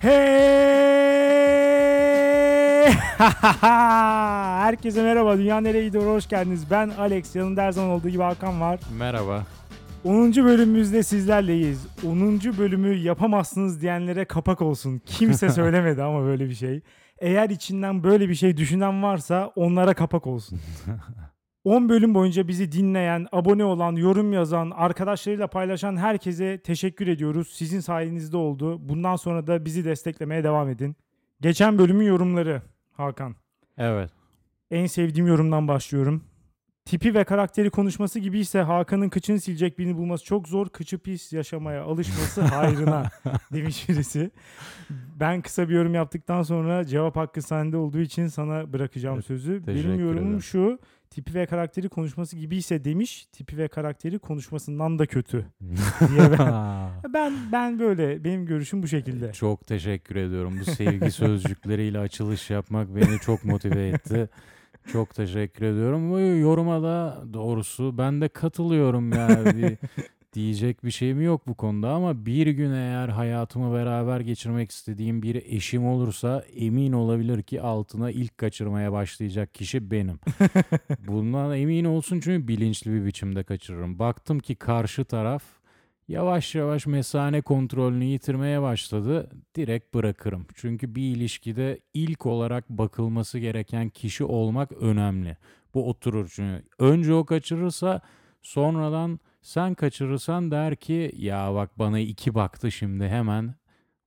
Hey! Herkese merhaba. Dünya nereye gidiyor? Hoş geldiniz. Ben Alex. Yanımda her zaman olduğu gibi Hakan var. Merhaba. 10. bölümümüzde sizlerleyiz. 10. bölümü yapamazsınız diyenlere kapak olsun. Kimse söylemedi ama böyle bir şey. Eğer içinden böyle bir şey düşünen varsa onlara kapak olsun. 10 bölüm boyunca bizi dinleyen, abone olan, yorum yazan, arkadaşlarıyla paylaşan herkese teşekkür ediyoruz. Sizin sayenizde oldu. Bundan sonra da bizi desteklemeye devam edin. Geçen bölümün yorumları Hakan. Evet. En sevdiğim yorumdan başlıyorum. Tipi ve karakteri konuşması gibiyse Hakan'ın kıçını silecek birini bulması çok zor. Kıçı pis yaşamaya alışması hayrına demiş birisi. Ben kısa bir yorum yaptıktan sonra cevap hakkı sende olduğu için sana bırakacağım sözü. teşekkür Benim yorumum ederim. şu. Tipi ve karakteri konuşması gibiyse demiş. Tipi ve karakteri konuşmasından da kötü. Diye ben, ben ben böyle benim görüşüm bu şekilde. çok teşekkür ediyorum. Bu sevgi sözcükleriyle açılış yapmak beni çok motive etti. Çok teşekkür ediyorum. Bu yoruma da doğrusu ben de katılıyorum ya. Bir, diyecek bir şeyim yok bu konuda ama bir gün eğer hayatımı beraber geçirmek istediğim bir eşim olursa emin olabilir ki altına ilk kaçırmaya başlayacak kişi benim. Bundan emin olsun çünkü bilinçli bir biçimde kaçırırım. Baktım ki karşı taraf yavaş yavaş mesane kontrolünü yitirmeye başladı. Direkt bırakırım. Çünkü bir ilişkide ilk olarak bakılması gereken kişi olmak önemli. Bu oturur çünkü. Önce o kaçırırsa sonradan sen kaçırırsan der ki ya bak bana iki baktı şimdi hemen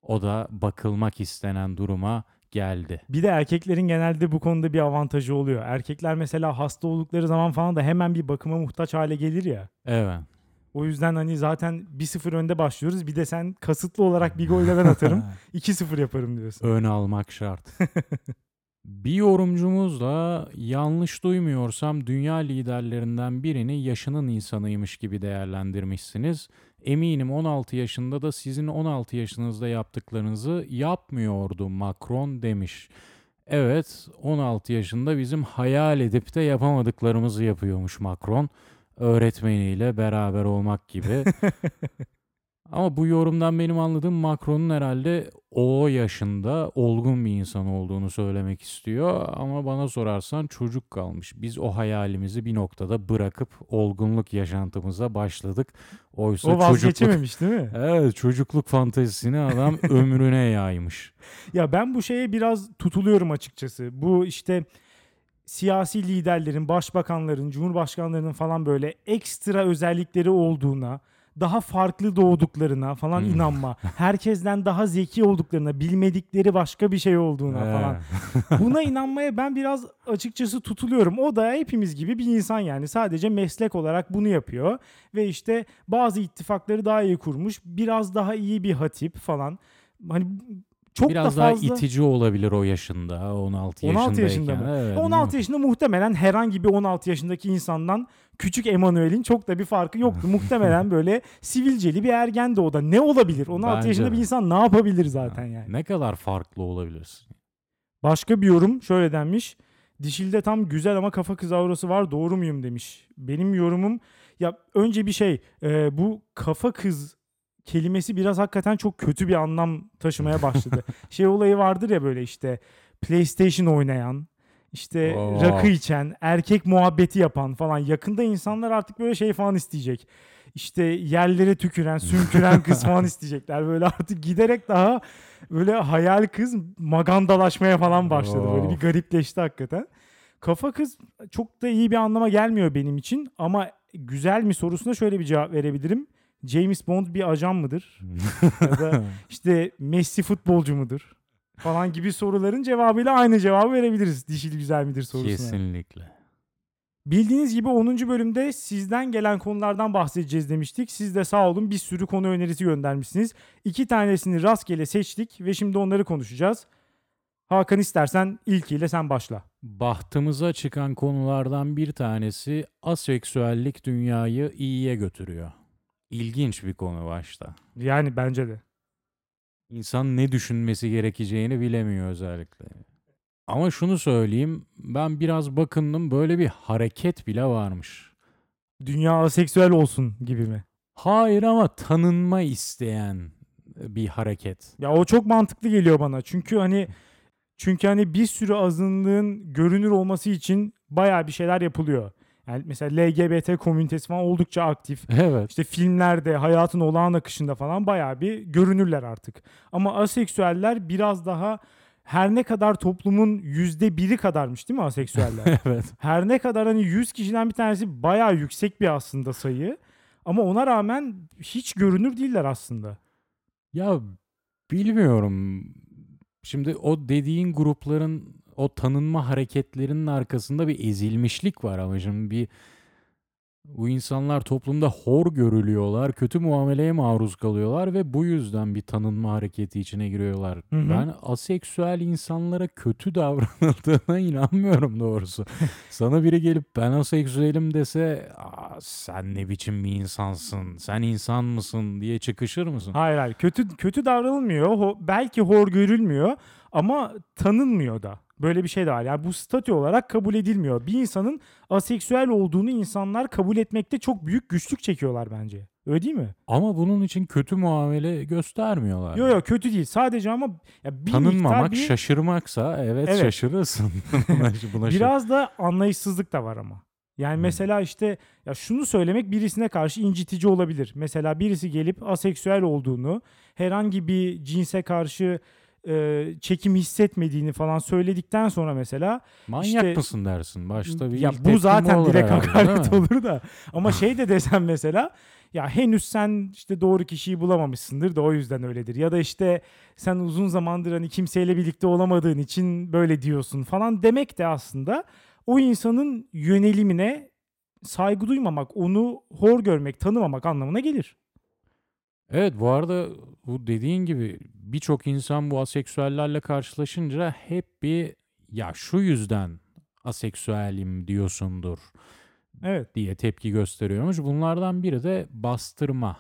o da bakılmak istenen duruma geldi. Bir de erkeklerin genelde bu konuda bir avantajı oluyor. Erkekler mesela hasta oldukları zaman falan da hemen bir bakıma muhtaç hale gelir ya. Evet. O yüzden hani zaten 1-0 önde başlıyoruz. Bir de sen kasıtlı olarak bir golle ben atarım. 2-0 yaparım diyorsun. Ön almak şart. Bir yorumcumuz da yanlış duymuyorsam dünya liderlerinden birini yaşının insanıymış gibi değerlendirmişsiniz. Eminim 16 yaşında da sizin 16 yaşınızda yaptıklarınızı yapmıyordu Macron demiş. Evet 16 yaşında bizim hayal edip de yapamadıklarımızı yapıyormuş Macron. Öğretmeniyle beraber olmak gibi. Ama bu yorumdan benim anladığım Macron'un herhalde o yaşında olgun bir insan olduğunu söylemek istiyor. Ama bana sorarsan çocuk kalmış. Biz o hayalimizi bir noktada bırakıp olgunluk yaşantımıza başladık. Oysa O çocukluk... vazgeçememiş değil mi? Evet çocukluk fantezisini adam ömrüne yaymış. Ya ben bu şeye biraz tutuluyorum açıkçası. Bu işte siyasi liderlerin, başbakanların, cumhurbaşkanlarının falan böyle ekstra özellikleri olduğuna, daha farklı doğduklarına falan Hmm. inanma. Herkesten daha zeki olduklarına, bilmedikleri başka bir şey olduğuna falan. Buna inanmaya ben biraz açıkçası tutuluyorum. O da hepimiz gibi bir insan yani. Sadece meslek olarak bunu yapıyor. Ve işte bazı ittifakları daha iyi kurmuş. Biraz daha iyi bir hatip falan. Hani çok Biraz da daha fazla... itici olabilir o yaşında. 16 yaşındayken. 16 yaşında mı? Evet, 16 yaşında muhtemelen herhangi bir 16 yaşındaki insandan küçük Emanuel'in çok da bir farkı yoktu. muhtemelen böyle sivilceli bir ergen de o da. Ne olabilir? 16 Bence yaşında de. bir insan ne yapabilir zaten yani? Ne kadar farklı olabilirsin? Başka bir yorum şöyle denmiş. Dişilde tam güzel ama kafa kız aurası var doğru muyum demiş. Benim yorumum ya önce bir şey e, bu kafa kız kelimesi biraz hakikaten çok kötü bir anlam taşımaya başladı. şey olayı vardır ya böyle işte PlayStation oynayan, işte Oo. rakı içen, erkek muhabbeti yapan falan. Yakında insanlar artık böyle şey falan isteyecek. İşte yerlere tüküren, sümküren kız falan isteyecekler. Böyle artık giderek daha böyle hayal kız magandalaşmaya falan başladı. Böyle bir garipleşti hakikaten. Kafa kız çok da iyi bir anlama gelmiyor benim için ama güzel mi sorusuna şöyle bir cevap verebilirim. James Bond bir ajan mıdır? ya da işte Messi futbolcu mudur? Falan gibi soruların cevabıyla aynı cevabı verebiliriz. Dişil güzel midir sorusuna. Kesinlikle. Bildiğiniz gibi 10. bölümde sizden gelen konulardan bahsedeceğiz demiştik. Siz de sağ olun bir sürü konu önerisi göndermişsiniz. İki tanesini rastgele seçtik ve şimdi onları konuşacağız. Hakan istersen ilkiyle sen başla. Bahtımıza çıkan konulardan bir tanesi aseksüellik dünyayı iyiye götürüyor. İlginç bir konu başta. Yani bence de. İnsan ne düşünmesi gerekeceğini bilemiyor özellikle. Ama şunu söyleyeyim, ben biraz bakındım böyle bir hareket bile varmış. Dünya aseksüel olsun gibi mi? Hayır ama tanınma isteyen bir hareket. Ya o çok mantıklı geliyor bana. Çünkü hani çünkü hani bir sürü azınlığın görünür olması için bayağı bir şeyler yapılıyor. Yani mesela LGBT komünitesi falan oldukça aktif. Evet. İşte filmlerde, hayatın olağan akışında falan bayağı bir görünürler artık. Ama aseksüeller biraz daha her ne kadar toplumun yüzde biri kadarmış değil mi aseksüeller? evet. her ne kadar hani 100 kişiden bir tanesi bayağı yüksek bir aslında sayı. Ama ona rağmen hiç görünür değiller aslında. Ya bilmiyorum. Şimdi o dediğin grupların o tanınma hareketlerinin arkasında bir ezilmişlik var ama şimdi bir bu insanlar toplumda hor görülüyorlar, kötü muameleye maruz kalıyorlar ve bu yüzden bir tanınma hareketi içine giriyorlar. Hı hı. Ben aseksüel insanlara kötü davranıldığına inanmıyorum doğrusu. Sana biri gelip ben aseksüelim dese Aa, sen ne biçim bir insansın, sen insan mısın diye çıkışır mısın? Hayır hayır kötü kötü davranılmıyor. Ho- belki hor görülmüyor ama tanınmıyor da. Böyle bir şey de var. Yani bu statü olarak kabul edilmiyor. Bir insanın aseksüel olduğunu insanlar kabul etmekte çok büyük güçlük çekiyorlar bence. Öyle değil mi? Ama bunun için kötü muamele göstermiyorlar. Yok yok kötü değil. Sadece ama ya bir Tanınmamak, bir, şaşırmaksa evet, Evet. şaşırırsın. buna, biraz da anlayışsızlık da var ama. Yani Hmm. mesela işte ya şunu söylemek birisine karşı incitici olabilir. Mesela birisi gelip aseksüel olduğunu, herhangi bir cinse karşı e, çekim hissetmediğini falan söyledikten sonra mesela Manyak işte- mısın dersin. Başta bir ya bu zaten direkt herhalde, hakaret olur da ama şey de desem mesela ya henüz sen işte doğru kişiyi bulamamışsındır da o yüzden öyledir ya da işte sen uzun zamandır hani kimseyle birlikte olamadığın için böyle diyorsun falan demek de aslında o insanın yönelimine saygı duymamak, onu hor görmek, tanımamak anlamına gelir. Evet bu arada bu dediğin gibi birçok insan bu aseksüellerle karşılaşınca hep bir ya şu yüzden aseksüelim diyorsundur Evet. diye tepki gösteriyormuş. Bunlardan biri de bastırma.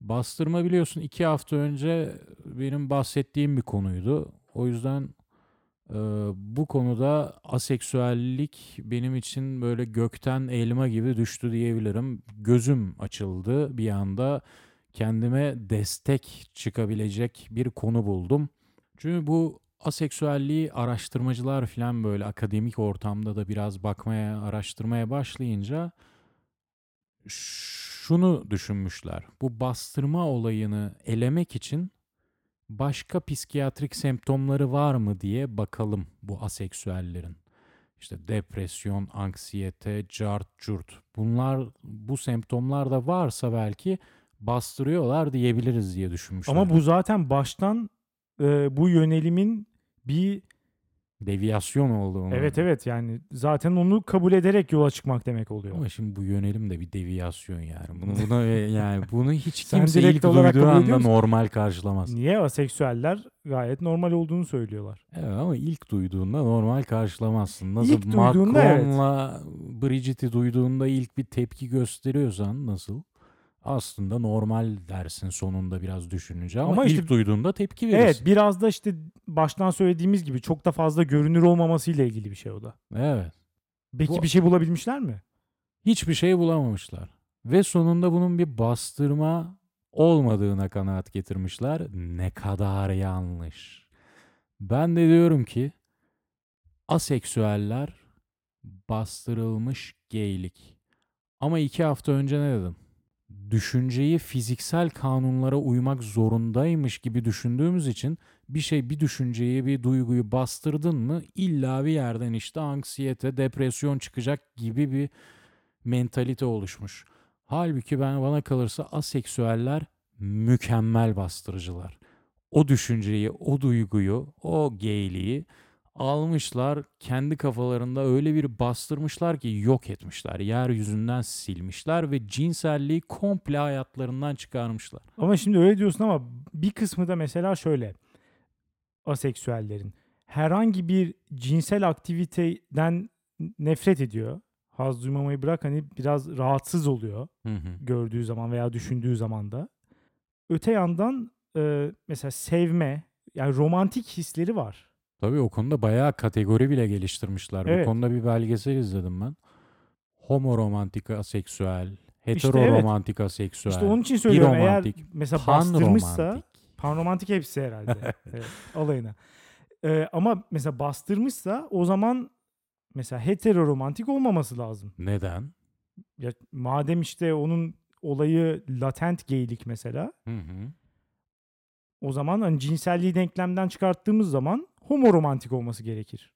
Bastırma biliyorsun iki hafta önce benim bahsettiğim bir konuydu. O yüzden e, bu konuda aseksüellik benim için böyle gökten elma gibi düştü diyebilirim. Gözüm açıldı bir anda. Kendime destek çıkabilecek bir konu buldum. Çünkü bu aseksüelliği araştırmacılar falan böyle akademik ortamda da biraz bakmaya, araştırmaya başlayınca şunu düşünmüşler. Bu bastırma olayını elemek için başka psikiyatrik semptomları var mı diye bakalım bu aseksüellerin. İşte depresyon, anksiyete, cart curt. Bunlar bu semptomlar da varsa belki bastırıyorlar diyebiliriz diye düşünmüşler. Ama bu zaten baştan e, bu yönelimin bir deviyasyon olduğunu. evet evet yani zaten onu kabul ederek yola çıkmak demek oluyor. Ama şimdi bu yönelim de bir deviyasyon yani. Bunu buna yani bunu hiç kimse ilk duyduğu anda normal karşılamaz. Niye aseksüeller gayet normal olduğunu söylüyorlar. Evet ama ilk duyduğunda normal karşılamazsın. Nasıl İlk duyduğunda evet. Macron'la Bridget'i duyduğunda ilk bir tepki gösteriyorsan nasıl? Aslında normal dersin sonunda biraz düşününce ama, Ama ilk işte- duyduğunda tepki verirsin. Evet biraz da işte baştan söylediğimiz gibi çok da fazla görünür olmamasıyla ilgili bir şey o da. Evet. Peki Bu- bir şey bulabilmişler mi? Hiçbir şey bulamamışlar. Ve sonunda bunun bir bastırma olmadığına kanaat getirmişler. Ne kadar yanlış. Ben de diyorum ki aseksüeller bastırılmış geylik. Ama iki hafta önce ne dedim? Düşünceyi fiziksel kanunlara uymak zorundaymış gibi düşündüğümüz için bir şey bir düşünceyi bir duyguyu bastırdın mı illa bir yerden işte anksiyete, depresyon çıkacak gibi bir mentalite oluşmuş. Halbuki ben bana kalırsa aseksüeller mükemmel bastırıcılar. O düşünceyi, o duyguyu, o geyliği almışlar kendi kafalarında öyle bir bastırmışlar ki yok etmişler. Yeryüzünden silmişler ve cinselliği komple hayatlarından çıkarmışlar. Ama şimdi öyle diyorsun ama bir kısmı da mesela şöyle. Aseksüellerin herhangi bir cinsel aktiviteden nefret ediyor. Haz duymamayı bırak hani biraz rahatsız oluyor Hı hı. gördüğü zaman veya düşündüğü zaman da. Öte yandan e, mesela sevme yani romantik hisleri var. Tabii o konuda bayağı kategori bile geliştirmişler. Evet. Bu konuda bir belgesel izledim ben. Homoromantik aseksüel, Heteroromantik aseksüel. İşte onun için söylüyorum eğer Biromantik, mesela bastırmışsa panromantik. panromantik hepsi herhalde evet, alayına. Ee, ama mesela bastırmışsa o zaman mesela heteroromantik olmaması lazım. Neden? Ya madem işte onun olayı latent geylik mesela Hı hı. o zaman hani cinselliği denklemden çıkarttığımız zaman homoromantik olması gerekir.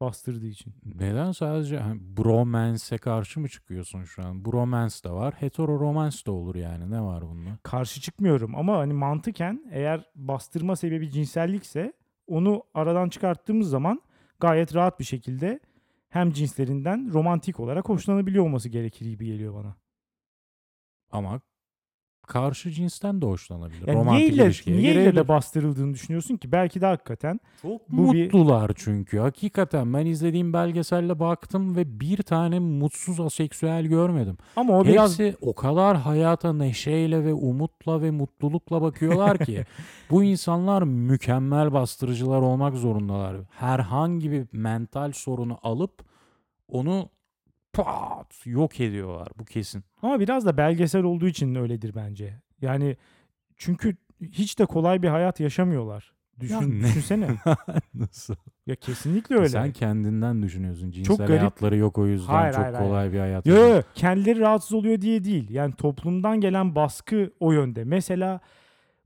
Bastırdığı için. Neden sadece hani bromance'e karşı mı çıkıyorsun şu an? Bromance de var, heteroromance de olur yani. Ne var bunda? Karşı çıkmıyorum ama hani mantıken eğer bastırma sebebi cinsellikse onu aradan çıkarttığımız zaman gayet rahat bir şekilde hem cinslerinden romantik olarak hoşlanabiliyor olması gerekir gibi geliyor bana. Ama karşı cinsten de hoşlanabilir. Yani Romantik niye ilişkiye niye girebilir. de bastırıldığını düşünüyorsun ki? Belki de hakikaten Çok Bu bir- mutlular çünkü. Hakikaten ben izlediğim belgeselle baktım ve bir tane mutsuz aseksüel görmedim. ama o biraz Hepsi o kadar hayata neşeyle ve umutla ve mutlulukla bakıyorlar ki bu insanlar mükemmel bastırıcılar olmak zorundalar. Herhangi bir mental sorunu alıp onu pat yok ediyorlar. Bu kesin. ama biraz da belgesel olduğu için öyledir bence. Yani çünkü hiç de kolay bir hayat yaşamıyorlar. Düşün, Ya ne? düşünsene. Nasıl? ya kesinlikle öyle. Sen kendinden düşünüyorsun. Cinsel garip. hayatları yok o yüzden Hayır, çok hayır, hayır. kolay bir hayat. Yo, yaşıyor. yo, kendileri rahatsız oluyor diye değil. Yani toplumdan gelen baskı o yönde. Mesela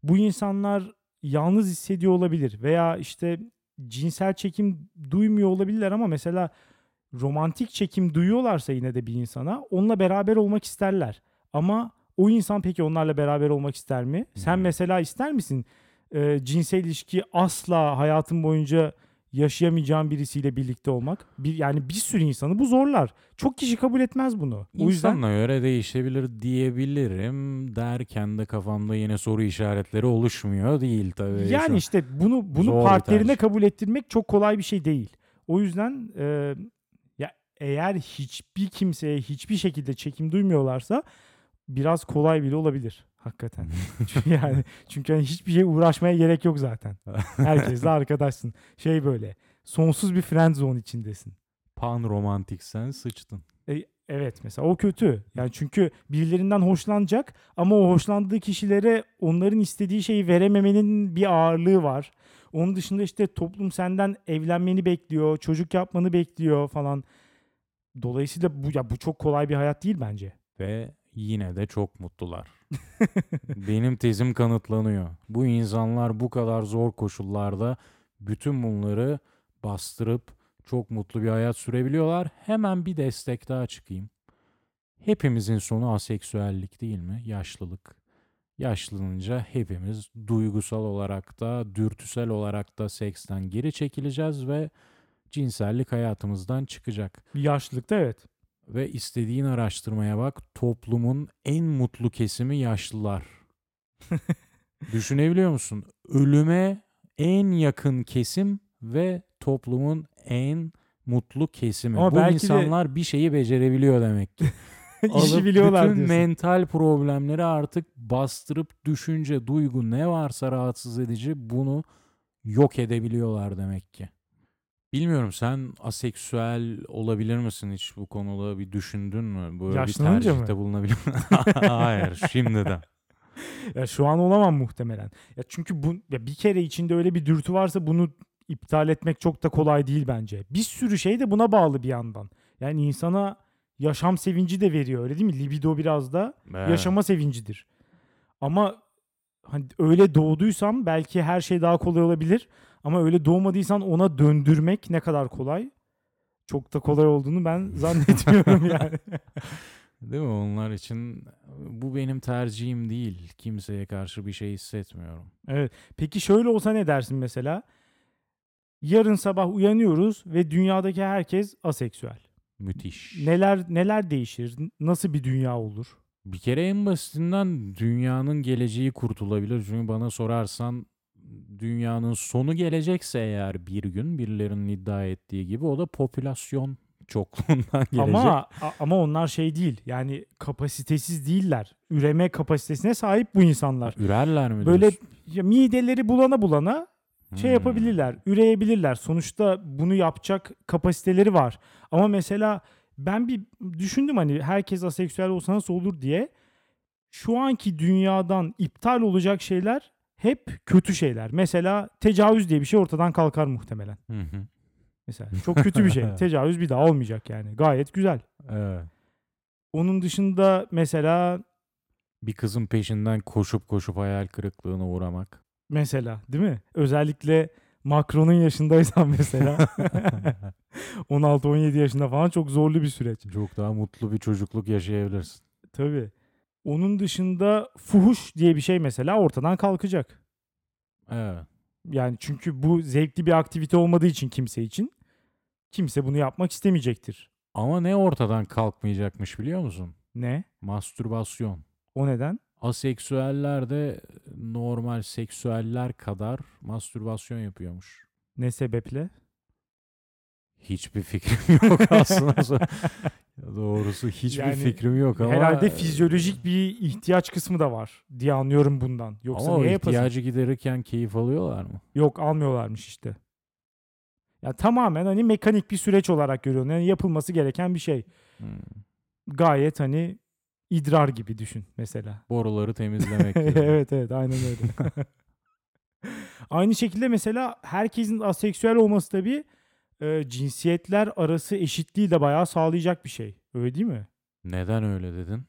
bu insanlar yalnız hissediyor olabilir veya işte cinsel çekim duymuyor olabilirler ama mesela romantik çekim duyuyorlarsa yine de bir insana onunla beraber olmak isterler. Ama o insan peki onlarla beraber olmak ister mi? Sen Hmm. mesela ister misin e, cinsel ilişki asla hayatın boyunca yaşayamayacağın birisiyle birlikte olmak? Bir, yani bir sürü insanı bu zorlar. Çok kişi kabul etmez bunu. O yüzden İnsanla göre değişebilir diyebilirim derken de kafamda yine soru işaretleri oluşmuyor değil tabii. şu yani işte bunu bunu Zor bir partnerine tercih. kabul ettirmek çok kolay bir şey değil. O yüzden e, eğer hiçbir kimseye hiçbir şekilde çekim duymuyorlarsa biraz kolay bile olabilir hakikaten. çünkü yani çünkü hani hiçbir şey uğraşmaya gerek yok zaten. Herkesle arkadaşsın. Şey böyle sonsuz bir friend zone içindesin. Pan romantik sen sıçtın. E, evet mesela o kötü. Yani çünkü birilerinden hoşlanacak ama o hoşlandığı kişilere onların istediği şeyi verememenin bir ağırlığı var. Onun dışında işte toplum senden evlenmeni bekliyor, çocuk yapmanı bekliyor falan. Dolayısıyla bu ya bu çok kolay bir hayat değil bence. Ve yine de çok mutlular. Benim tezim kanıtlanıyor. Bu insanlar bu kadar zor koşullarda bütün bunları bastırıp çok mutlu bir hayat sürebiliyorlar. Hemen bir destek daha çıkayım. Hepimizin sonu aseksüellik değil mi? Yaşlılık. Yaşlanınca hepimiz duygusal olarak da, dürtüsel olarak da seksten geri çekileceğiz ve cinsellik hayatımızdan çıkacak. Yaşlılıkta evet. Ve istediğin araştırmaya bak toplumun en mutlu kesimi yaşlılar. Düşünebiliyor musun? Ölüme en yakın kesim ve toplumun en mutlu kesimi. Ama Bu belki de- insanlar bir şeyi becerebiliyor demek ki. İşi Alıp biliyorlar bütün diyorsun. mental problemleri artık bastırıp düşünce, duygu ne varsa rahatsız edici bunu yok edebiliyorlar demek ki. Bilmiyorum sen aseksüel olabilir misin hiç bu konuda bir düşündün mü? Böyle bir Yaşlanınca mı? tercihte bulunabilir Hayır şimdiden. Ya şu an olamam muhtemelen. Ya çünkü bu ya bir kere içinde öyle bir dürtü varsa bunu iptal etmek çok da kolay değil bence. Bir sürü şey de buna bağlı bir yandan. Yani insana yaşam sevinci de veriyor öyle değil mi? Libido biraz da Evet. yaşama sevincidir. Ama hani öyle doğduysam belki her şey daha kolay olabilir. Ama öyle doğmadıysan ona döndürmek ne kadar kolay? Çok da kolay olduğunu ben zannetmiyorum yani. Değil mi? Onlar için bu benim tercihim değil. Kimseye karşı bir şey hissetmiyorum. Evet. Peki şöyle olsa ne dersin mesela? Yarın sabah uyanıyoruz ve dünyadaki herkes aseksüel. Müthiş. Neler neler değişir? Nasıl bir dünya olur? Bir kere en basitinden dünyanın geleceği kurtulabilir. Çünkü bana sorarsan dünyanın sonu gelecekse eğer bir gün birilerinin iddia ettiği gibi o da popülasyon çokluğundan gelecek. Ama ama onlar şey değil. Yani kapasitesiz değiller. Üreme kapasitesine sahip bu insanlar. Ürerler mi Böyle diyorsun? ya mideleri bulana bulana şey Hmm. yapabilirler. Üreyebilirler. Sonuçta bunu yapacak kapasiteleri var. Ama mesela Ben bir düşündüm hani herkes aseksüel olsa nasıl olur diye. Şu anki dünyadan iptal olacak şeyler hep kötü şeyler. Mesela tecavüz diye bir şey ortadan kalkar muhtemelen. Hı hı. Mesela çok kötü bir şey. Tecavüz bir daha olmayacak yani. Gayet güzel. Evet. Onun dışında mesela Bir kızın peşinden koşup koşup hayal kırıklığına uğramak. mesela değil mi? Özellikle Macron'un yaşındaysan mesela 16-17 yaşında falan çok zorlu bir süreç. Çok daha mutlu bir çocukluk yaşayabilirsin. Tabii. Onun dışında fuhuş diye bir şey mesela ortadan kalkacak. Evet. Yani çünkü bu zevkli bir aktivite olmadığı için kimse için kimse bunu yapmak istemeyecektir. Ama ne ortadan kalkmayacakmış biliyor musun? Ne? Mastürbasyon. O neden? Aseksüeller de normal seksüeller kadar mastürbasyon yapıyormuş. Ne sebeple? Hiçbir fikrim yok aslında. Doğrusu hiçbir Yani fikrim yok ama Herhalde fizyolojik bir ihtiyaç kısmı da var diye anlıyorum bundan. Yoksa ama niye yapasın? ihtiyacı giderirken keyif alıyorlar mı? Yok almıyorlarmış işte. Ya tamamen hani mekanik bir süreç olarak görüyorum. Yani yapılması gereken bir şey. Hmm. Gayet hani idrar gibi düşün mesela. Boruları temizlemek gibi. evet evet aynen öyle. Aynı şekilde mesela herkesin aseksüel olması tabii e, cinsiyetler arası eşitliği de bayağı sağlayacak bir şey. Öyle değil mi? Neden öyle dedin?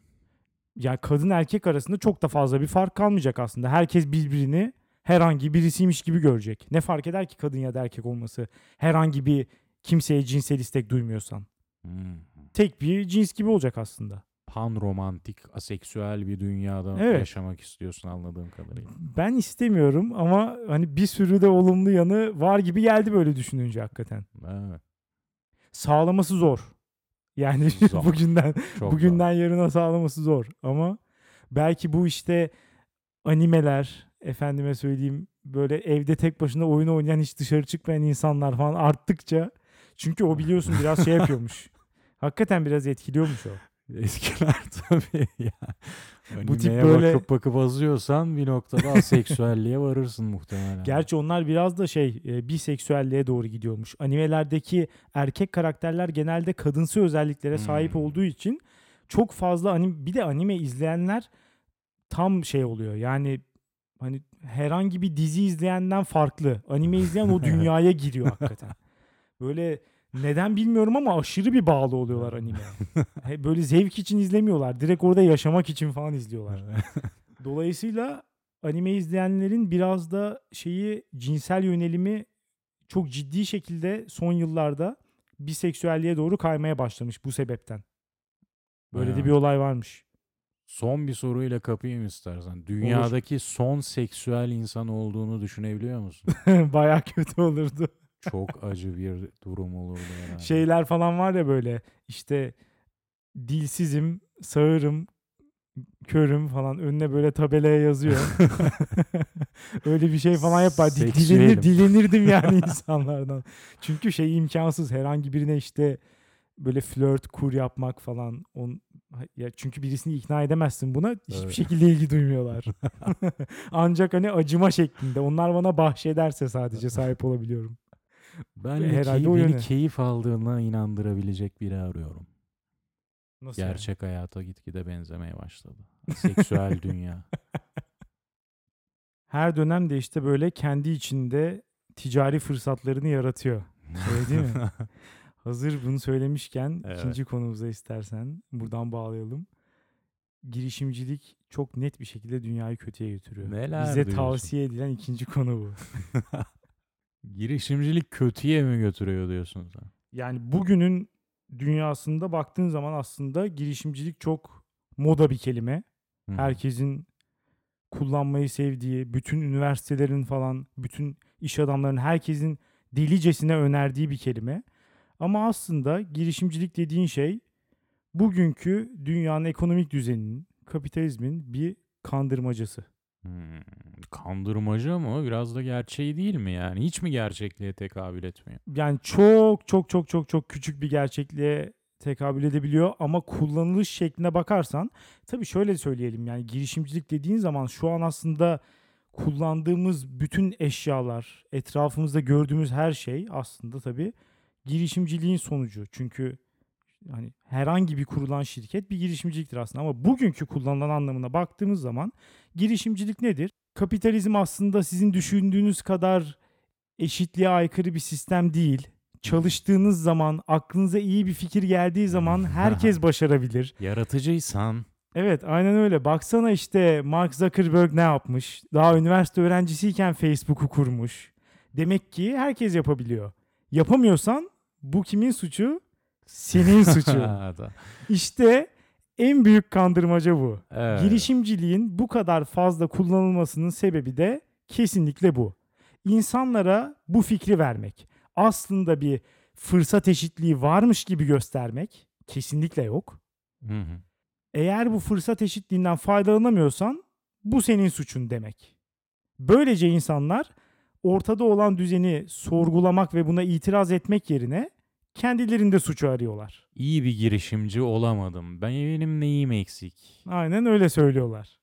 Yani kadın erkek arasında çok da fazla bir fark kalmayacak aslında. Herkes birbirini herhangi birisiymiş gibi görecek. Ne fark eder ki kadın ya da erkek olması? Herhangi bir kimseye cinsel istek duymuyorsan. Hmm. Tek bir cins gibi olacak aslında. Pan romantik, aseksüel bir dünyada Evet. yaşamak istiyorsun anladığım kadarıyla. Ben istemiyorum ama hani bir sürü de olumlu yanı var gibi geldi böyle düşününce hakikaten. Evet. Sağlaması zor. Yani Zor. bugünden Çok bugünden yarına sağlaması zor ama belki bu işte animeler efendime söyleyeyim böyle evde tek başına oyun oynayan hiç dışarı çıkmayan insanlar falan arttıkça çünkü o biliyorsun biraz şey yapıyormuş. Hakikaten biraz etkiliyormuş o. Eskiler tabii ya. Bu tip böyle- bakıp bakıp azıyorsan bir noktada aseksüelliğe varırsın muhtemelen. Gerçi onlar biraz da şey e, biseksüelliğe doğru gidiyormuş. Animelerdeki erkek karakterler genelde kadınsı özelliklere sahip Hmm. olduğu için çok fazla anim bir de anime izleyenler tam şey oluyor. Yani hani herhangi bir dizi izleyenden farklı. Anime izleyen o dünyaya giriyor hakikaten. Böyle neden bilmiyorum ama aşırı bir bağlı oluyorlar animeye. He, Böyle zevk için izlemiyorlar. Direkt orada yaşamak için falan izliyorlar. Dolayısıyla anime izleyenlerin biraz da şeyi cinsel yönelimi çok ciddi şekilde son yıllarda biseksüelliğe doğru kaymaya başlamış bu sebepten. Böyle de bir olay varmış. Son bir soruyla kapayım istersen. Dünyadaki son seksüel insan olduğunu düşünebiliyor musun? Baya kötü olurdu. Çok acı bir durum olurdu herhalde. Şeyler falan var ya böyle işte dilsizim, sağırım, körüm falan önüne böyle tabelaya yazıyor. Öyle bir şey falan yapar. Di- Dilenir, dilenirdim yani insanlardan. Çünkü şey imkansız herhangi birine işte böyle flört, kur yapmak falan. On, ya çünkü birisini ikna edemezsin buna. Hiçbir Evet. şekilde ilgi duymuyorlar. Ancak hani acıma şeklinde. Onlar bana bahşederse sadece sahip olabiliyorum. Ben herhalde key- o beni yöne. keyif aldığına inandırabilecek biri arıyorum. Nasıl yani? Gerçek hayata gitgide benzemeye başladı. Seksüel dünya. Her dönem de işte böyle kendi içinde ticari fırsatlarını yaratıyor. Öyle değil mi? Hazır bunu söylemişken Evet. ikinci konumuza istersen buradan bağlayalım. Girişimcilik çok net bir şekilde dünyayı kötüye götürüyor. Neler Bize diyorsun? tavsiye edilen ikinci konu bu. Girişimcilik kötüye mi götürüyor diyorsun sen? Yani bugünün dünyasında baktığın zaman aslında girişimcilik çok moda bir kelime. Hı. Herkesin kullanmayı sevdiği, bütün üniversitelerin falan, bütün iş adamlarının herkesin delicesine önerdiği bir kelime. Ama aslında girişimcilik dediğin şey bugünkü dünyanın ekonomik düzeninin, kapitalizmin bir kandırmacası. Hmm, Kandırmacı ama biraz da gerçeği değil mi yani? Hiç mi gerçekliğe tekabül etmiyor? Yani çok çok çok çok çok küçük bir gerçekliğe tekabül edebiliyor ama kullanılış şekline bakarsan tabii şöyle söyleyelim yani girişimcilik dediğin zaman şu an aslında kullandığımız bütün eşyalar, etrafımızda gördüğümüz her şey aslında tabii girişimciliğin sonucu. Çünkü Hani herhangi bir kurulan şirket bir girişimciliktir aslında ama bugünkü kullanılan anlamına baktığımız zaman girişimcilik nedir? Kapitalizm aslında sizin düşündüğünüz kadar eşitliğe aykırı bir sistem değil. Çalıştığınız zaman, aklınıza iyi bir fikir geldiği zaman herkes başarabilir. Yaratıcıysan Evet aynen öyle. Baksana işte Mark Zuckerberg ne yapmış? Daha üniversite öğrencisiyken Facebook'u kurmuş. Demek ki herkes yapabiliyor. Yapamıyorsan bu kimin suçu? Senin suçu. İşte en büyük kandırmaca bu. evet. Girişimciliğin bu kadar fazla kullanılmasının sebebi de kesinlikle bu. İnsanlara bu fikri vermek. Aslında bir fırsat eşitliği varmış gibi göstermek kesinlikle yok. Hı hı. Eğer bu fırsat eşitliğinden faydalanamıyorsan bu senin suçun demek. Böylece insanlar ortada olan düzeni sorgulamak ve buna itiraz etmek yerine kendilerinde suçu arıyorlar. İyi bir girişimci olamadım. Ben benim neyim eksik? Aynen öyle söylüyorlar.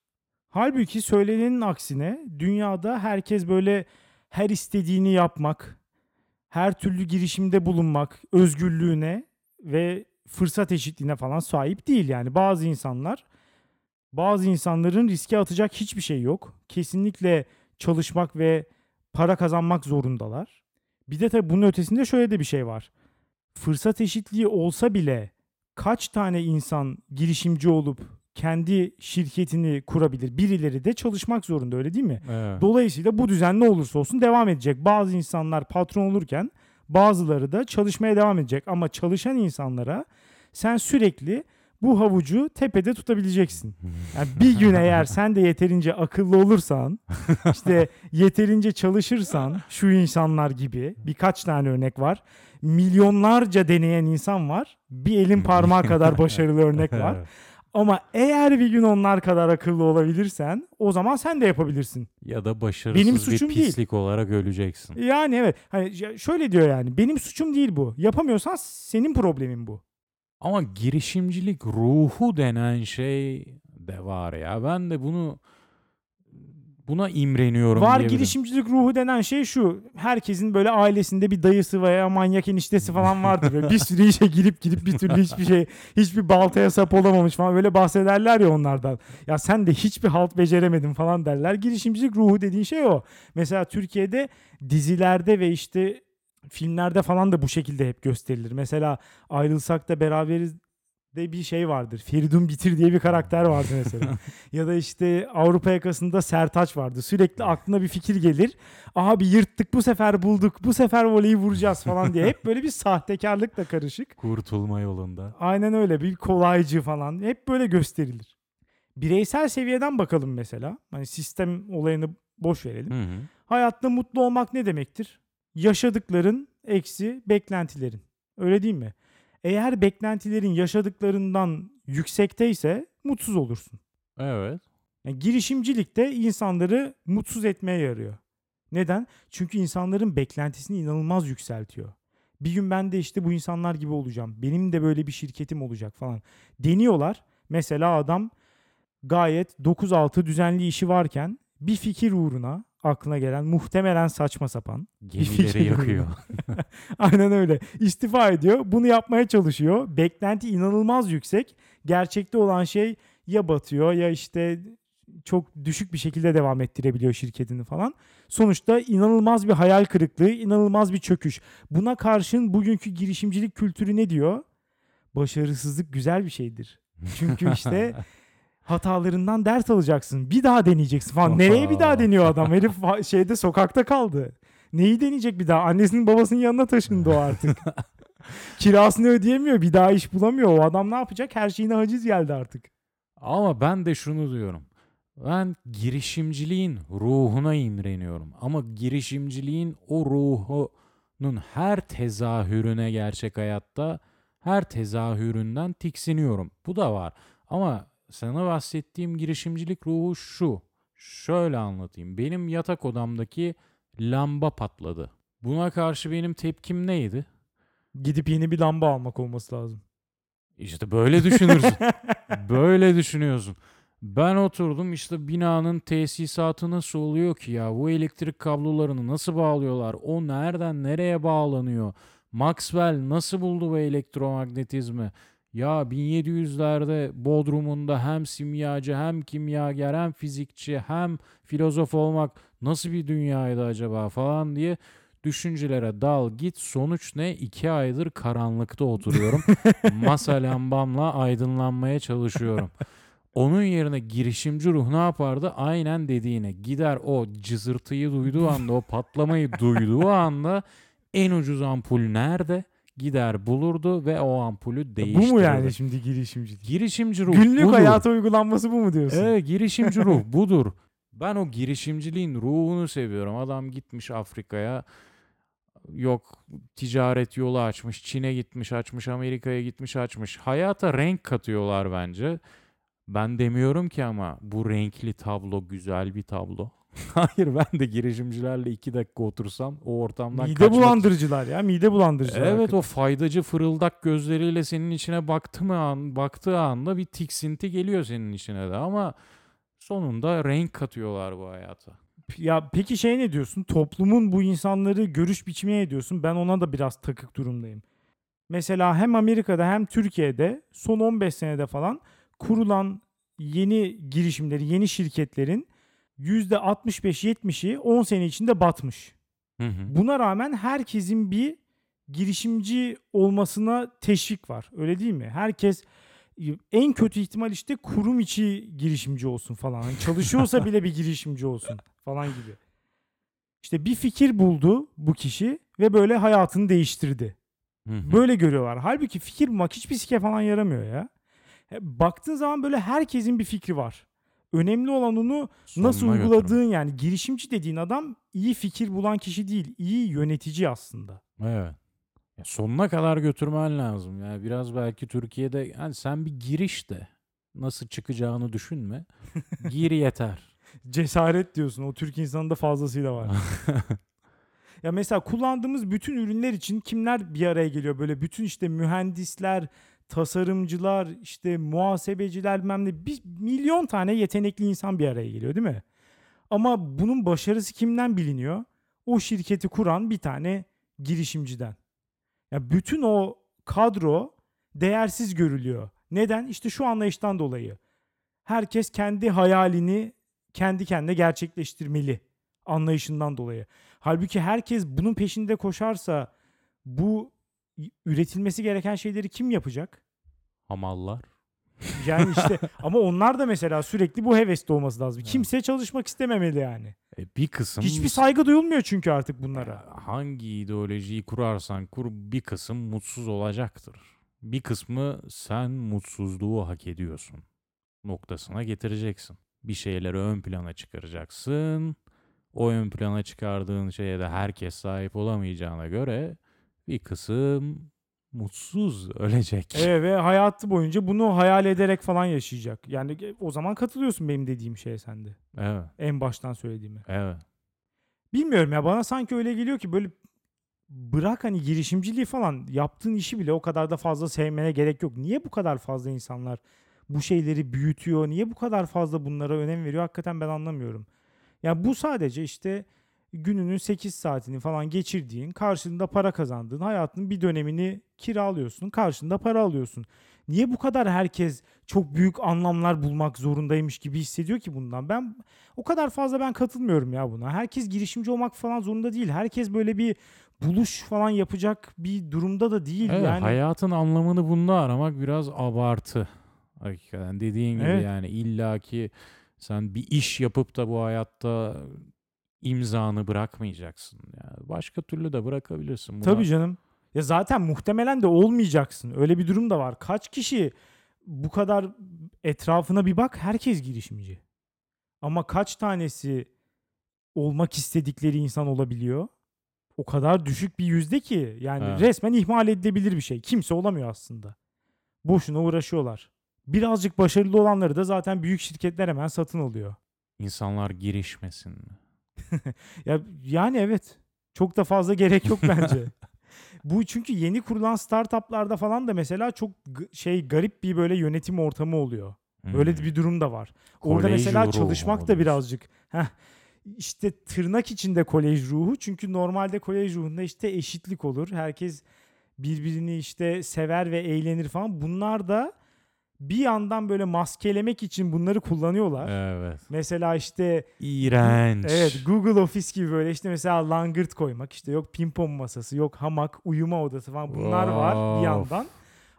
Halbuki söylenenin aksine dünyada herkes böyle her istediğini yapmak, her türlü girişimde bulunmak, özgürlüğüne ve fırsat eşitliğine falan sahip değil yani. Bazı insanlar bazı insanların riske atacak hiçbir şey yok. Kesinlikle çalışmak ve para kazanmak zorundalar. Bir de tabii bunun ötesinde şöyle de bir şey var. Fırsat eşitliği olsa bile kaç tane insan girişimci olup kendi şirketini kurabilir? Birileri de çalışmak zorunda öyle değil mi? Evet. Dolayısıyla bu düzen ne olursa olsun devam edecek. Bazı insanlar patron olurken bazıları da çalışmaya devam edecek. Ama çalışan insanlara sen sürekli bu havucu tepede tutabileceksin. Yani bir gün eğer sen de yeterince akıllı olursan, işte yeterince çalışırsan şu insanlar gibi birkaç tane örnek var. Milyonlarca deneyen insan var. Bir elin parmağı kadar başarılı örnek var. Ama eğer bir gün onlar kadar akıllı olabilirsen o zaman sen de yapabilirsin. ya da başarısız Benim bir suçum değil. pislik olarak öleceksin. Yani evet. Hani şöyle diyor yani. Benim suçum değil bu. Yapamıyorsan senin problemin bu. Ama girişimcilik ruhu denen şey de var ya. Ben de bunu buna imreniyorum Var diyebilirim. girişimcilik ruhu denen şey şu. Herkesin böyle ailesinde bir dayısı veya manyak eniştesi falan vardır. Böyle bir sürü işe girip girip bir türlü hiçbir şey, hiçbir baltaya sap olamamış falan. Böyle bahsederler ya onlardan. Ya sen de hiçbir halt beceremedin falan derler. Girişimcilik ruhu dediğin şey o. Mesela Türkiye'de dizilerde ve işte filmlerde falan da bu şekilde hep gösterilir. Mesela ayrılsak da beraberiz de bir şey vardır. Feridun Bitir diye bir karakter vardı mesela. ya da işte Avrupa yakasında Sertaç vardı. Sürekli aklına bir fikir gelir. Abi yırttık bu sefer bulduk. Bu sefer voleyi vuracağız falan diye. Hep böyle bir sahtekarlıkla karışık. Kurtulma yolunda. Aynen öyle bir kolaycı falan. Hep böyle gösterilir. Bireysel seviyeden bakalım mesela. Hani sistem olayını boş verelim. Hı hı. Hayatta mutlu olmak ne demektir? Yaşadıkların eksi beklentilerin. Öyle değil mi? Eğer beklentilerin yaşadıklarından yüksekteyse mutsuz olursun. Evet. Yani girişimcilik de insanları mutsuz etmeye yarıyor. Neden? Çünkü insanların beklentisini inanılmaz yükseltiyor. Bir gün ben de işte bu insanlar gibi olacağım. Benim de böyle bir şirketim olacak falan. Deniyorlar. Mesela adam gayet 9-6 düzenli işi varken bir fikir uğruna aklına gelen muhtemelen saçma sapan Gemileri yakıyor. Aynen öyle. İstifa ediyor. Bunu yapmaya çalışıyor. Beklenti inanılmaz yüksek. Gerçekte olan şey ya batıyor ya işte çok düşük bir şekilde devam ettirebiliyor şirketini falan. Sonuçta inanılmaz bir hayal kırıklığı, inanılmaz bir çöküş. Buna karşın bugünkü girişimcilik kültürü ne diyor? Başarısızlık güzel bir şeydir. Çünkü işte hatalarından ders alacaksın. Bir daha deneyeceksin falan. Nereye bir daha deniyor adam? Herif şeyde sokakta kaldı. Neyi deneyecek bir daha? Annesinin babasının yanına taşındı o artık. Kirasını ödeyemiyor. Bir daha iş bulamıyor. O adam ne yapacak? Her şeyine haciz geldi artık. Ama ben de şunu diyorum. Ben girişimciliğin ruhuna imreniyorum. Ama girişimciliğin o ruhunun her tezahürüne gerçek hayatta her tezahüründen tiksiniyorum. Bu da var. Ama sana bahsettiğim girişimcilik ruhu şu. Şöyle anlatayım. Benim yatak odamdaki lamba patladı. Buna karşı benim tepkim neydi? Gidip yeni bir lamba almak olması lazım. İşte böyle düşünürsün. böyle düşünüyorsun. Ben oturdum işte binanın tesisatı nasıl oluyor ki ya? Bu elektrik kablolarını nasıl bağlıyorlar? O nereden nereye bağlanıyor? Maxwell nasıl buldu bu elektromagnetizmi? Ya 1700'lerde Bodrum'unda hem simyacı hem kimyager hem fizikçi hem filozof olmak nasıl bir dünyaydı acaba falan diye düşüncelere dal git. Sonuç ne? İki aydır karanlıkta oturuyorum. Masa lambamla aydınlanmaya çalışıyorum. Onun yerine girişimci ruh ne yapardı? Aynen dediğine gider o cızırtıyı duyduğu anda, o patlamayı duyduğu anda en ucuz ampul nerede? Gider bulurdu ve o ampulü Bu değiştirirdi. mu yani şimdi girişimcilik? Girişimci ruh Günlük budur. hayata uygulanması bu mu diyorsun? Evet girişimci ruh budur. Ben o girişimciliğin ruhunu seviyorum. Adam gitmiş Afrika'ya yok ticaret yolu açmış, Çin'e gitmiş açmış, Amerika'ya gitmiş açmış. Hayata renk katıyorlar bence. Ben demiyorum ki ama bu renkli tablo güzel bir tablo. Hayır ben de girişimcilerle iki dakika otursam o ortamdan Mide kaçmak bulandırıcılar ya. Mide bulandırıcılar. Evet hakikaten. o faydacı fırıldak gözleriyle senin içine baktı mı an, baktığı anda bir tiksinti geliyor senin içine de ama sonunda renk katıyorlar bu hayata. Ya peki şey ne diyorsun? Toplumun bu insanları görüş biçimine ne diyorsun? Ben ona da biraz takık durumdayım. Mesela hem Amerika'da hem Türkiye'de son 15 senede falan kurulan yeni girişimleri, yeni şirketlerin %65-70'i 10 sene içinde batmış. Hı hı. Buna rağmen herkesin bir girişimci olmasına teşvik var. Öyle değil mi? Herkes en kötü ihtimal işte kurum içi girişimci olsun falan. Hani çalışıyorsa bile bir girişimci olsun falan gibi. İşte bir fikir buldu bu kişi ve böyle hayatını değiştirdi. Böyle görüyorlar. Halbuki fikir bulmak hiçbir sike falan yaramıyor ya. Baktığın zaman böyle herkesin bir fikri var. Önemli olan onu nasıl Sonuna uyguladığın yani girişimci dediğin adam iyi fikir bulan kişi değil, iyi yönetici aslında. Evet. Ya sonuna kadar götürmen lazım. Yani biraz belki Türkiye'de yani sen bir giriş de nasıl çıkacağını düşünme. Gir yeter. Cesaret diyorsun. O Türk insanında fazlasıyla var. ya mesela kullandığımız bütün ürünler için kimler bir araya geliyor? Böyle bütün işte mühendisler, tasarımcılar, işte muhasebeciler bilmem bir milyon tane yetenekli insan bir araya geliyor değil mi? Ama bunun başarısı kimden biliniyor? O şirketi kuran bir tane girişimciden. Ya bütün o kadro değersiz görülüyor. Neden? İşte şu anlayıştan dolayı. Herkes kendi hayalini kendi kendine gerçekleştirmeli anlayışından dolayı. Halbuki herkes bunun peşinde koşarsa bu üretilmesi gereken şeyleri kim yapacak? Hamallar. Yani işte ama onlar da mesela sürekli bu hevesli olması lazım. Kimse çalışmak istememeli yani. E, bir kısım Hiçbir saygı duyulmuyor çünkü artık bunlara. hangi ideolojiyi kurarsan kur bir kısım mutsuz olacaktır. Bir kısmı sen mutsuzluğu hak ediyorsun noktasına getireceksin. Bir şeyleri ön plana çıkaracaksın. O ön plana çıkardığın şeye de herkes sahip olamayacağına göre bir kısım mutsuz ölecek. Evet ve hayatı boyunca bunu hayal ederek falan yaşayacak. Yani e, o zaman katılıyorsun benim dediğim şeye sen de. Evet, En baştan söylediğime. evet. Bilmiyorum ya bana sanki öyle geliyor ki böyle bırak hani girişimciliği falan yaptığın işi bile o kadar da fazla sevmene gerek yok. Niye bu kadar fazla insanlar bu şeyleri büyütüyor? Niye bu kadar fazla bunlara önem veriyor? Hakikaten ben anlamıyorum. Ya bu sadece işte gününün 8 saatini falan geçirdiğin, karşılığında para kazandığın, hayatının bir dönemini kiralıyorsun, karşılığında para alıyorsun. Niye bu kadar herkes çok büyük anlamlar bulmak zorundaymış gibi hissediyor ki bundan? Ben o kadar fazla ben katılmıyorum ya buna. Herkes girişimci olmak falan zorunda değil. Herkes böyle bir buluş falan yapacak bir durumda da değil. Evet, yani hayatın anlamını bunda aramak biraz abartı. Hakikaten dediğin gibi Evet. yani illaki sen bir iş yapıp da bu hayatta imzanı bırakmayacaksın. Yani başka türlü de bırakabilirsin. Buna- Tabii canım. Ya zaten muhtemelen de olmayacaksın. Öyle bir durum da var. Kaç kişi bu kadar etrafına bir bak herkes girişimci. Ama kaç tanesi olmak istedikleri insan olabiliyor? O kadar düşük bir yüzde ki yani Evet. resmen ihmal edilebilir bir şey. Kimse olamıyor aslında. Boşuna uğraşıyorlar. Birazcık başarılı olanları da zaten büyük şirketler hemen satın alıyor. İnsanlar girişmesin mi? Ya yani evet. Çok da fazla gerek yok bence. Bu çünkü yeni kurulan startuplarda falan da mesela çok şey garip bir böyle yönetim ortamı oluyor. Öyle Hmm. bir durum da var. Orada Kolej mesela ruhu çalışmak da diyorsun. birazcık heh, işte tırnak içinde kolej ruhu. Çünkü normalde kolej ruhunda işte eşitlik olur. Herkes birbirini işte sever ve eğlenir falan. Bunlar da bir yandan böyle maskelemek için bunları kullanıyorlar. Evet. Mesela işte İğrenç. evet Google Office gibi böyle işte mesela langırt koymak işte yok pimpon masası yok hamak uyuma odası falan bunlar var bir Of. yandan.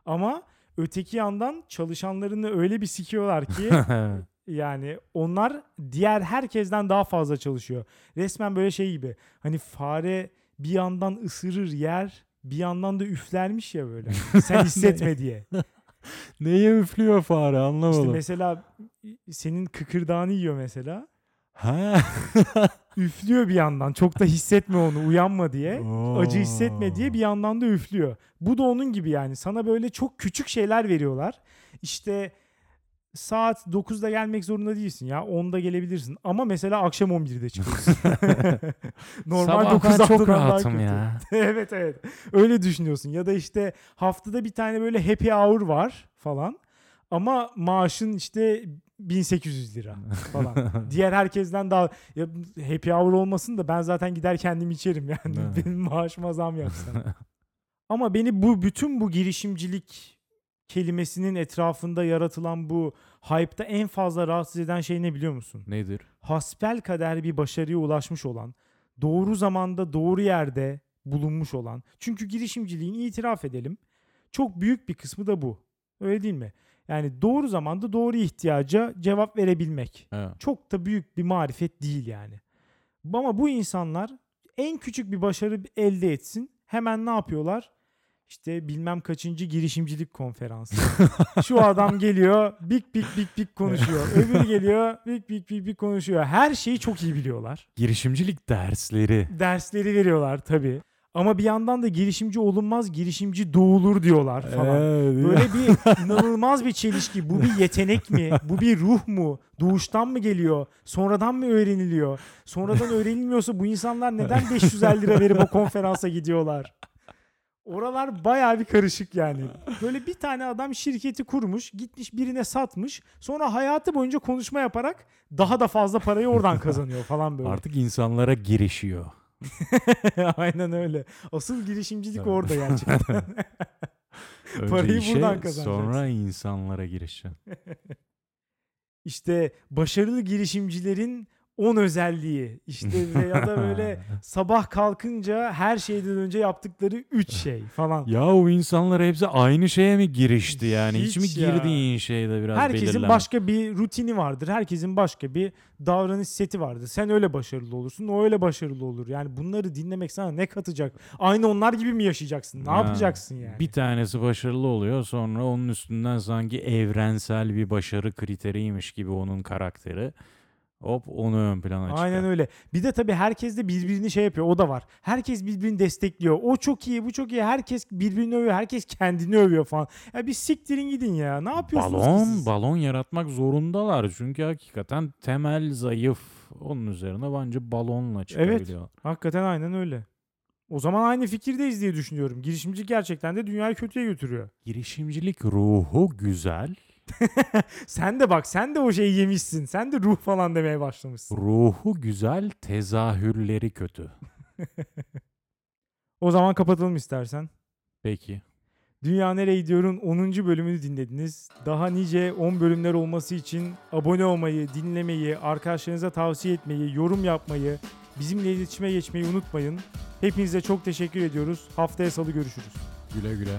Ama öteki yandan çalışanlarını öyle bir sikiyorlar ki yani onlar diğer herkesten daha fazla çalışıyor. Resmen böyle şey gibi. Hani fare bir yandan ısırır yer, bir yandan da üflermiş ya böyle. Sen hissetme diye. Neye üflüyor fare anlamadım. İşte mesela senin kıkırdağını yiyor mesela. ha. Üflüyor bir yandan. Çok da hissetme onu, uyanma diye. Acı hissetme diye bir yandan da üflüyor. Bu da onun gibi yani. Sana böyle çok küçük şeyler veriyorlar. İşte saat 9'da gelmek zorunda değilsin ya. 10'da gelebilirsin. Ama mesela akşam 11'de çıkıyorsun. Normal Sabah 9 ben çok haftadan daha rahatım ya. evet evet. Öyle düşünüyorsun. Ya da işte haftada bir tane böyle happy hour var falan. Ama maaşın işte 1800 lira falan. Diğer herkesten daha ya happy hour olmasın da ben zaten gider kendim içerim yani. Benim maaşıma zam yapsana. Ama beni bu bütün bu girişimcilik kelimesinin etrafında yaratılan bu hype'ta en fazla rahatsız eden şey ne biliyor musun? Nedir? hasbel kader bir başarıya ulaşmış olan, doğru zamanda doğru yerde bulunmuş olan. Çünkü girişimciliğin itiraf edelim çok büyük bir kısmı da bu. Öyle değil mi? Yani doğru zamanda doğru ihtiyaca cevap verebilmek. Evet. Çok da büyük bir marifet değil yani. Ama bu insanlar en küçük bir başarı elde etsin hemen ne yapıyorlar? İşte bilmem kaçıncı girişimcilik konferansı. Şu adam geliyor bik bik bik bik konuşuyor. Öbürü geliyor bik bik bik bik konuşuyor. Her şeyi çok iyi biliyorlar. Girişimcilik dersleri. Dersleri veriyorlar tabii. Ama bir yandan da girişimci olunmaz, girişimci doğulur diyorlar falan. Evet. Böyle bir inanılmaz bir çelişki. Bu bir yetenek mi? Bu bir ruh mu? Doğuştan mı geliyor? Sonradan mı öğreniliyor? Sonradan öğrenilmiyorsa bu insanlar neden 550 lira verip o konferansa gidiyorlar? Oralar bayağı bir karışık yani. Böyle bir tane adam şirketi kurmuş, gitmiş birine satmış. Sonra hayatı boyunca konuşma yaparak daha da fazla parayı oradan kazanıyor falan böyle. Artık insanlara girişiyor. Aynen öyle. Asıl girişimcilik Evet. orada gerçekten. Önce Parayı işe, buradan kazanacaksın. Sonra insanlara girişeceksin. İşte başarılı girişimcilerin 10 özelliği işte ve ya da böyle sabah kalkınca her şeyden önce yaptıkları 3 şey falan. Ya o insanlar hepsi aynı şeye mi girişti yani? Hiç, Hiç mi ya. girdiğin şeyde biraz Herkesin belirleme? başka bir rutini vardır. Herkesin başka bir davranış seti vardır. Sen öyle başarılı olursun, o öyle başarılı olur. Yani bunları dinlemek sana ne katacak? Aynı onlar gibi mi yaşayacaksın? Ne Ha, yapacaksın yani? Bir tanesi başarılı oluyor sonra onun üstünden sanki evrensel bir başarı kriteriymiş gibi onun karakteri. Hop onu ön plana çıkar. Aynen öyle. Bir de tabii herkes de birbirini şey yapıyor. O da var. Herkes birbirini destekliyor. O çok iyi, bu çok iyi. Herkes birbirini övüyor. Herkes kendini övüyor falan. Ya bir siktirin gidin ya. Ne yapıyorsunuz Balon, siz? balon yaratmak zorundalar. Çünkü hakikaten temel zayıf. Onun üzerine bence balonla çıkabiliyor. Hakikaten aynen öyle. O zaman aynı fikirdeyiz diye düşünüyorum. Girişimci gerçekten de dünyayı kötüye götürüyor. Girişimcilik ruhu güzel. Sen de bak sen de o şeyi yemişsin. Sen de ruh falan demeye başlamışsın. Ruhu güzel, tezahürleri kötü. O zaman kapatalım istersen. Peki. Dünya Nereye Gidiyor'un 10. bölümünü dinlediniz. Daha nice 10 bölümler olması için abone olmayı, dinlemeyi, arkadaşlarınıza tavsiye etmeyi, yorum yapmayı, bizimle iletişime geçmeyi unutmayın. Hepinize çok teşekkür ediyoruz. Haftaya salı görüşürüz. Güle güle.